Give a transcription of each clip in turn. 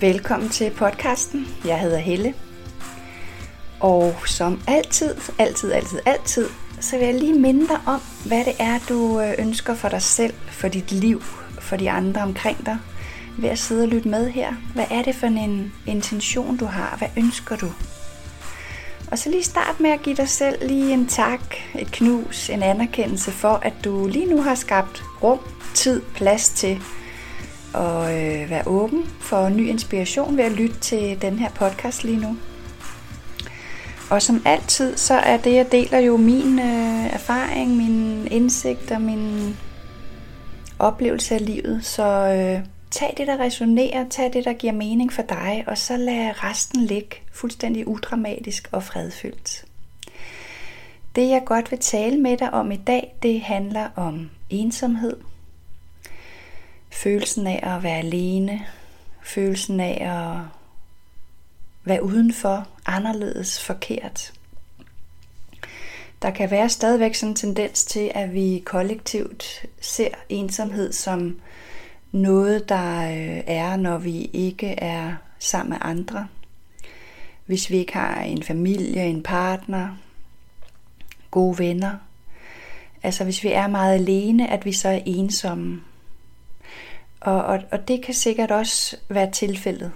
Velkommen til podcasten. Jeg hedder Helle. Og som altid, altid, altid, altid, så vil jeg lige minde dig om, hvad det er, du øh, ønsker for dig selv, for dit liv, for de andre omkring dig, ved at sidde og lytte med her. Hvad er det for en intention, du har? Hvad ønsker du? Og så lige start med at give dig selv lige en tak, et knus, en anerkendelse for, at du lige nu har skabt rum, tid, plads til og øh, være åben for ny inspiration ved at lytte til den her podcast lige nu. Og som altid, så er det, jeg deler jo min øh, erfaring, min indsigt og min oplevelse af livet. Så øh, tag det, der resonerer, tag det, der giver mening for dig, og så lad resten ligge fuldstændig udramatisk og fredfyldt. Det, jeg godt vil tale med dig om i dag, det handler om ensomhed. Følelsen af at være alene, følelsen af at være udenfor, anderledes, forkert. Der kan være stadigvæk sådan en tendens til, at vi kollektivt ser ensomhed som noget, der øh, er, når vi ikke er sammen med andre. Hvis vi ikke har en familie, en partner, gode venner. Altså hvis vi er meget alene, at vi så er ensomme. Og, og, og det kan sikkert også være tilfældet.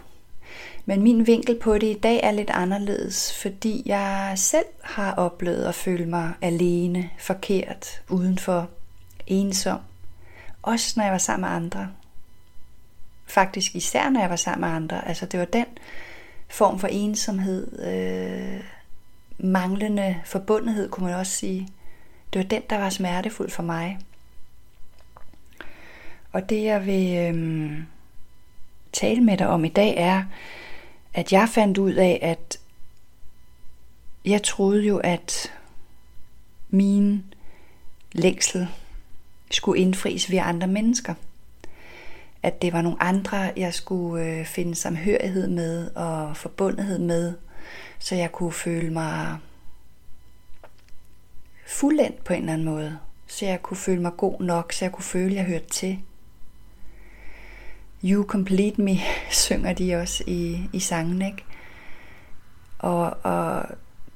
Men min vinkel på det i dag er lidt anderledes, fordi jeg selv har oplevet at føle mig alene, forkert, udenfor, ensom. Også når jeg var sammen med andre. Faktisk især når jeg var sammen med andre. Altså det var den form for ensomhed, øh, manglende forbundethed kunne man også sige. Det var den, der var smertefuld for mig. Og det jeg vil øhm, tale med dig om i dag er, at jeg fandt ud af, at jeg troede jo, at min længsel skulle indfries ved andre mennesker. At det var nogle andre, jeg skulle øh, finde samhørighed med og forbundethed med, så jeg kunne føle mig fuldendt på en eller anden måde. Så jeg kunne føle mig god nok, så jeg kunne føle, at jeg hørte til. You Complete Me synger de også i, i sangen, ikke? Og, og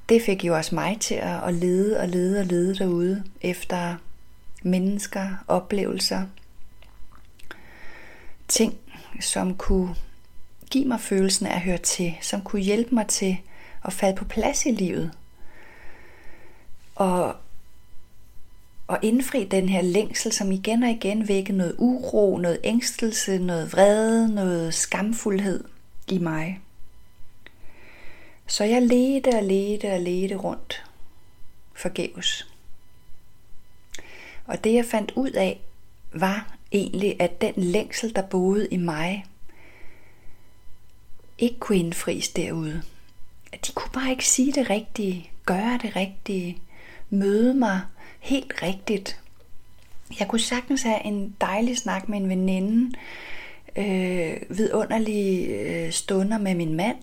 det fik jo også mig til at, at lede og lede og lede derude efter mennesker, oplevelser, ting, som kunne give mig følelsen af at høre til, som kunne hjælpe mig til at falde på plads i livet. Og og indfri den her længsel, som igen og igen vækker noget uro, noget ængstelse, noget vrede, noget skamfuldhed i mig. Så jeg ledte og ledte og ledte rundt forgæves. Og det jeg fandt ud af, var egentlig, at den længsel, der boede i mig, ikke kunne indfries derude. At de kunne bare ikke sige det rigtige, gøre det rigtige, møde mig helt rigtigt. Jeg kunne sagtens have en dejlig snak med en veninde, øh, vidunderlige øh, stunder med min mand,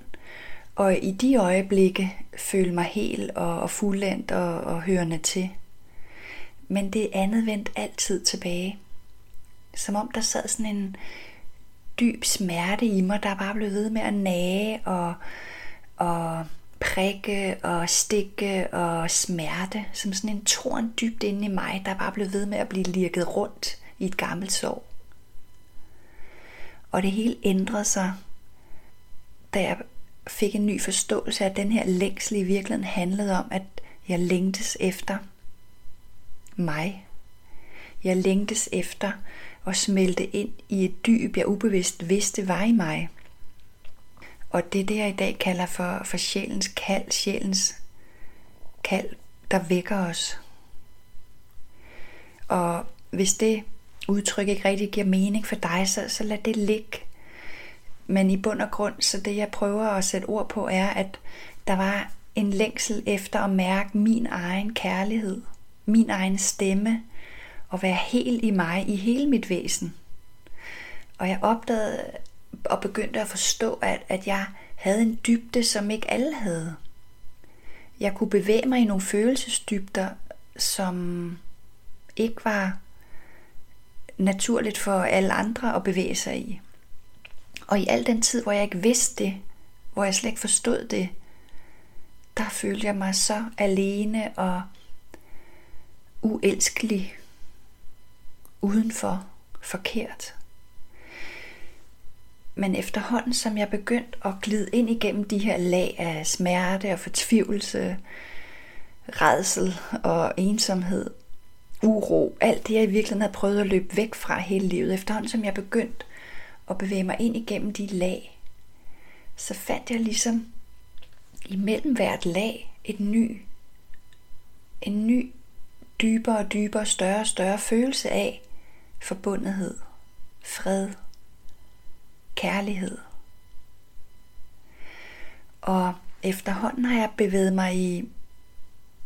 og i de øjeblikke føle mig helt og, og fuldendt og, og hørende til. Men det andet vendte altid tilbage. Som om der sad sådan en dyb smerte i mig, der bare blev ved med at nage og, og prikke og stikke og smerte, som sådan en torn dybt inde i mig, der bare blev ved med at blive lirket rundt i et gammelt sår. Og det hele ændrede sig, da jeg fik en ny forståelse af, at den her længsel i virkeligheden handlede om, at jeg længtes efter mig. Jeg længtes efter at smelte ind i et dyb, jeg ubevidst vidste var i mig. Og det er det, jeg i dag kalder for, for sjælens kald, sjælens kald, der vækker os. Og hvis det udtryk ikke rigtig giver mening for dig, så, så lad det ligge. Men i bund og grund, så det jeg prøver at sætte ord på, er, at der var en længsel efter at mærke min egen kærlighed, min egen stemme, og være helt i mig, i hele mit væsen. Og jeg opdagede, og begyndte at forstå, at, at jeg havde en dybde, som ikke alle havde. Jeg kunne bevæge mig i nogle følelsesdybder, som ikke var naturligt for alle andre at bevæge sig i. Og i al den tid, hvor jeg ikke vidste det, hvor jeg slet ikke forstod det, der følte jeg mig så alene og uelskelig, udenfor, forkert. Men efterhånden, som jeg begyndte at glide ind igennem de her lag af smerte og fortvivlelse, redsel og ensomhed, uro, alt det jeg i virkeligheden havde prøvet at løbe væk fra hele livet, efterhånden som jeg begyndte at bevæge mig ind igennem de lag, så fandt jeg ligesom imellem hvert lag et ny, en ny, dybere og dybere, større og større følelse af forbundethed, fred, kærlighed. Og efterhånden har jeg bevæget mig i,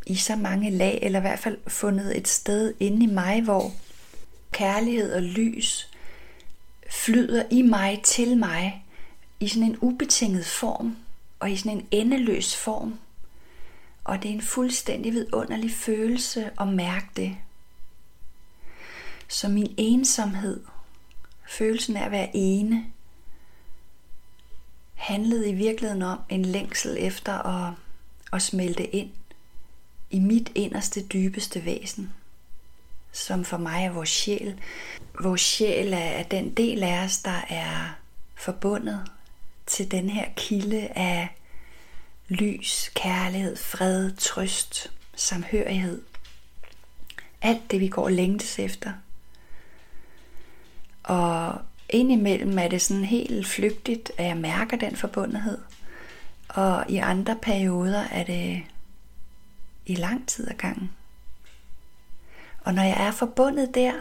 i så mange lag, eller i hvert fald fundet et sted inde i mig, hvor kærlighed og lys flyder i mig til mig i sådan en ubetinget form og i sådan en endeløs form. Og det er en fuldstændig vidunderlig følelse at mærke det. Så min ensomhed, følelsen af at være ene, handlede i virkeligheden om en længsel efter at, at smelte ind i mit inderste, dybeste væsen, som for mig er vores sjæl. Vores sjæl er den del af os, der er forbundet til den her kilde af lys, kærlighed, fred, trøst, samhørighed. Alt det, vi går længtes efter. Og indimellem er det sådan helt flygtigt, at jeg mærker den forbundethed. Og i andre perioder er det i lang tid ad gangen. Og når jeg er forbundet der,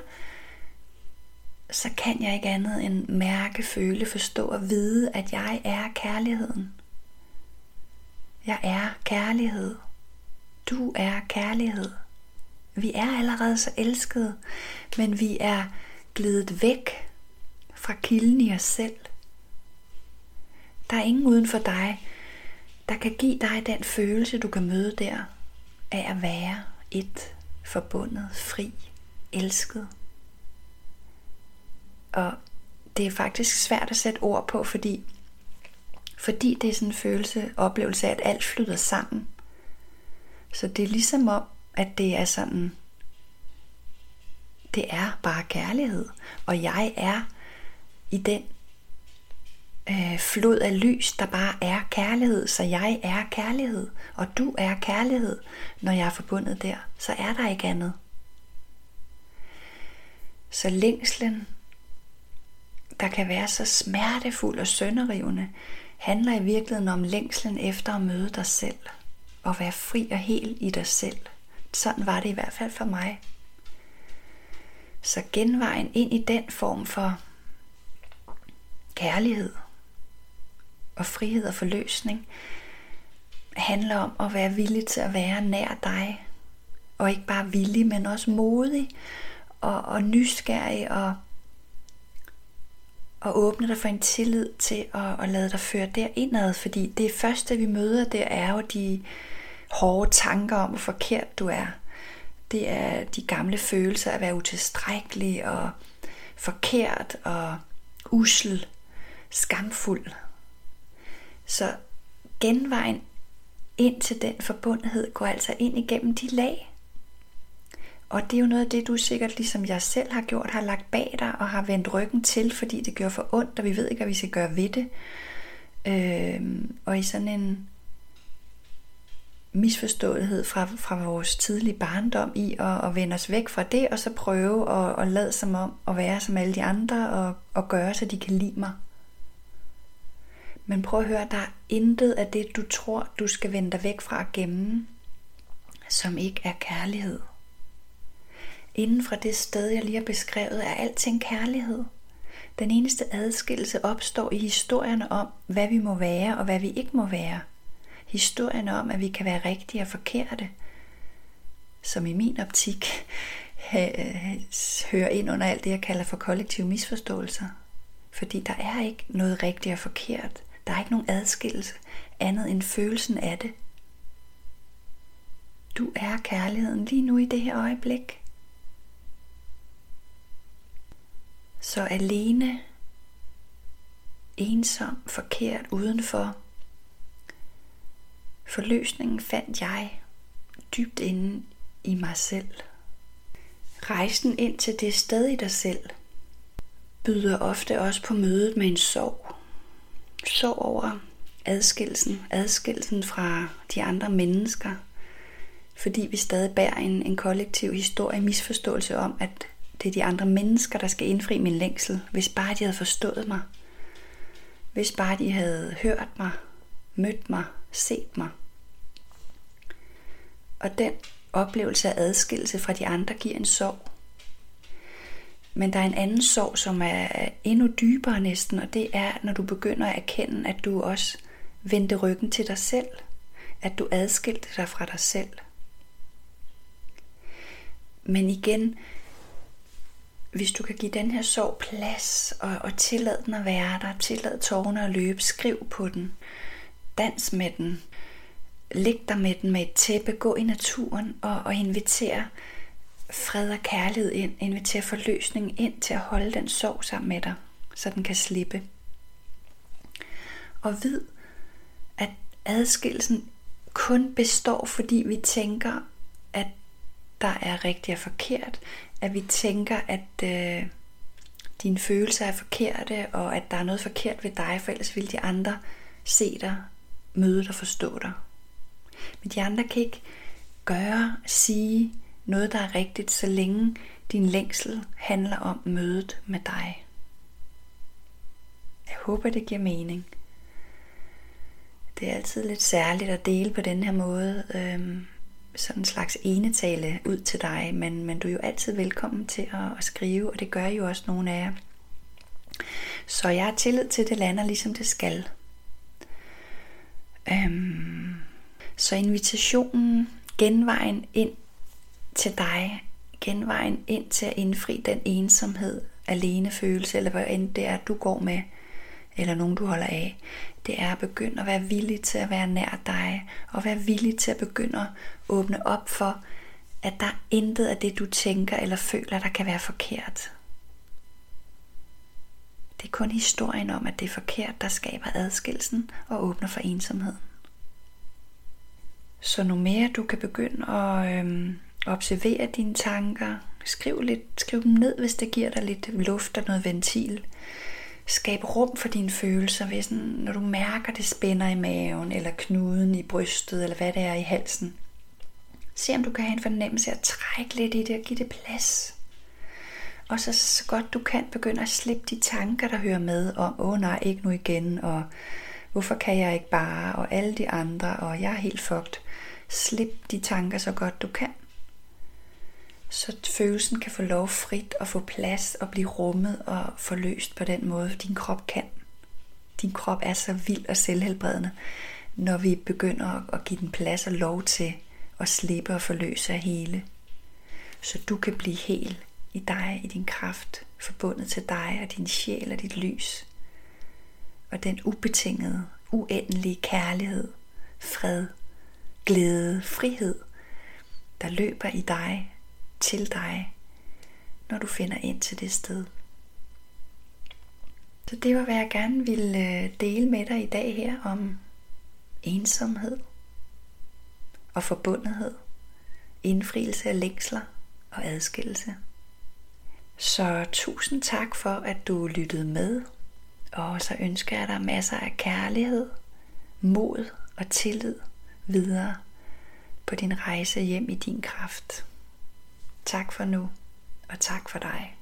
så kan jeg ikke andet end mærke, føle, forstå og vide, at jeg er kærligheden. Jeg er kærlighed. Du er kærlighed. Vi er allerede så elskede, men vi er glidet væk fra kilden i os selv. Der er ingen uden for dig, der kan give dig den følelse, du kan møde der, af at være et, forbundet, fri, elsket. Og det er faktisk svært at sætte ord på, fordi, fordi det er sådan en følelse, oplevelse af, at alt flyder sammen. Så det er ligesom om, at det er sådan, det er bare kærlighed, og jeg er i den øh, flod af lys, der bare er kærlighed, så jeg er kærlighed, og du er kærlighed, når jeg er forbundet der, så er der ikke andet. Så længslen, der kan være så smertefuld og sønderrivende, handler i virkeligheden om længslen efter at møde dig selv, og være fri og hel i dig selv. Sådan var det i hvert fald for mig. Så genvejen ind i den form for kærlighed og frihed og forløsning handler om at være villig til at være nær dig. Og ikke bare villig, men også modig og, og nysgerrig og, og åbne dig for en tillid til at, at lade dig føre der indad. Fordi det første, vi møder, det er jo de hårde tanker om, hvor forkert du er. Det er de gamle følelser af at være utilstrækkelig og forkert og usel skamfuld. Så genvejen ind til den forbundethed går altså ind igennem de lag. Og det er jo noget af det, du sikkert, ligesom jeg selv har gjort, har lagt bag dig og har vendt ryggen til, fordi det gør for ondt, og vi ved ikke, hvad vi skal gøre ved det. Øh, og i sådan en misforståelighed fra, fra vores tidlige barndom i at, at vende os væk fra det, og så prøve at, at lade som om at være som alle de andre, og, og gøre, så de kan lide mig. Men prøv at høre, der er intet af det, du tror, du skal vende dig væk fra at gemme, som ikke er kærlighed. Inden fra det sted, jeg lige har beskrevet, er alting kærlighed. Den eneste adskillelse opstår i historierne om, hvad vi må være og hvad vi ikke må være. Historierne om, at vi kan være rigtige og forkerte, som i min optik øh, hører ind under alt det, jeg kalder for kollektive misforståelser. Fordi der er ikke noget rigtigt og forkert. Der er ikke nogen adskillelse andet end følelsen af det. Du er kærligheden lige nu i det her øjeblik. Så alene ensom, forkert, udenfor. Forløsningen fandt jeg dybt inde i mig selv. Rejsen ind til det sted i dig selv byder ofte også på mødet med en sorg. Sorg over adskillelsen, adskillelsen fra de andre mennesker, fordi vi stadig bærer en, en kollektiv historie, misforståelse om, at det er de andre mennesker, der skal indfri min længsel, hvis bare de havde forstået mig. Hvis bare de havde hørt mig, mødt mig, set mig. Og den oplevelse af adskillelse fra de andre giver en sorg. Men der er en anden sorg, som er endnu dybere næsten, og det er, når du begynder at erkende, at du også vendte ryggen til dig selv. At du adskilte dig fra dig selv. Men igen, hvis du kan give den her sorg plads og, og tillade den at være der, tillade tårerne at løbe, skriv på den, dans med den, læg dig med den med et tæppe, gå i naturen og, og inviter fred og kærlighed ind, inviter forløsning ind til at holde den sorg sammen med dig, så den kan slippe. Og vid, at adskillelsen kun består, fordi vi tænker, at der er rigtigt og forkert, at vi tænker, at øh, dine følelser er forkerte, og at der er noget forkert ved dig, for ellers vil de andre se dig, møde dig og forstå dig. Men de andre kan ikke gøre, sige noget, der er rigtigt, så længe din længsel handler om mødet med dig. Jeg håber, det giver mening. Det er altid lidt særligt at dele på den her måde. Øhm, sådan en slags enetale ud til dig, men, men du er jo altid velkommen til at, at skrive, og det gør jo også nogle af jer. Så jeg har tillid til, at det lander ligesom det skal. Øhm, så invitationen, genvejen ind til dig, genvejen ind til at indfri den ensomhed, alene følelse, eller hvad end det er, du går med, eller nogen du holder af, det er at begynde at være villig til at være nær dig, og være villig til at begynde at åbne op for, at der er intet af det, du tænker eller føler, der kan være forkert. Det er kun historien om, at det er forkert, der skaber adskillelsen og åbner for ensomheden. Så nu mere du kan begynde at øhm, observere dine tanker, skriv, lidt, skriv dem ned, hvis det giver dig lidt luft og noget ventil. Skab rum for dine følelser, hvis sådan, når du mærker, det spænder i maven, eller knuden i brystet, eller hvad det er i halsen. Se om du kan have en fornemmelse af at trække lidt i det og give det plads. Og så, så godt du kan begynde at slippe de tanker, der hører med om, åh oh, nej, ikke nu igen, og hvorfor kan jeg ikke bare, og alle de andre, og jeg er helt fucked. Slip de tanker så godt du kan. Så følelsen kan få lov frit at få plads og blive rummet og forløst på den måde, din krop kan. Din krop er så vild og selvhelbredende, når vi begynder at give den plads og lov til at slippe og forløse af hele. Så du kan blive hel i dig, i din kraft, forbundet til dig og din sjæl og dit lys. Og den ubetingede, uendelige kærlighed, fred, glæde, frihed, der løber i dig, til dig, når du finder ind til det sted. Så det var, hvad jeg gerne ville øh, dele med dig i dag her om ensomhed og forbundethed, indfrielse af længsler og adskillelse. Så tusind tak for, at du lyttede med, og så ønsker jeg dig masser af kærlighed, mod og tillid videre på din rejse hjem i din kraft. Tak for nu, og tak for dig.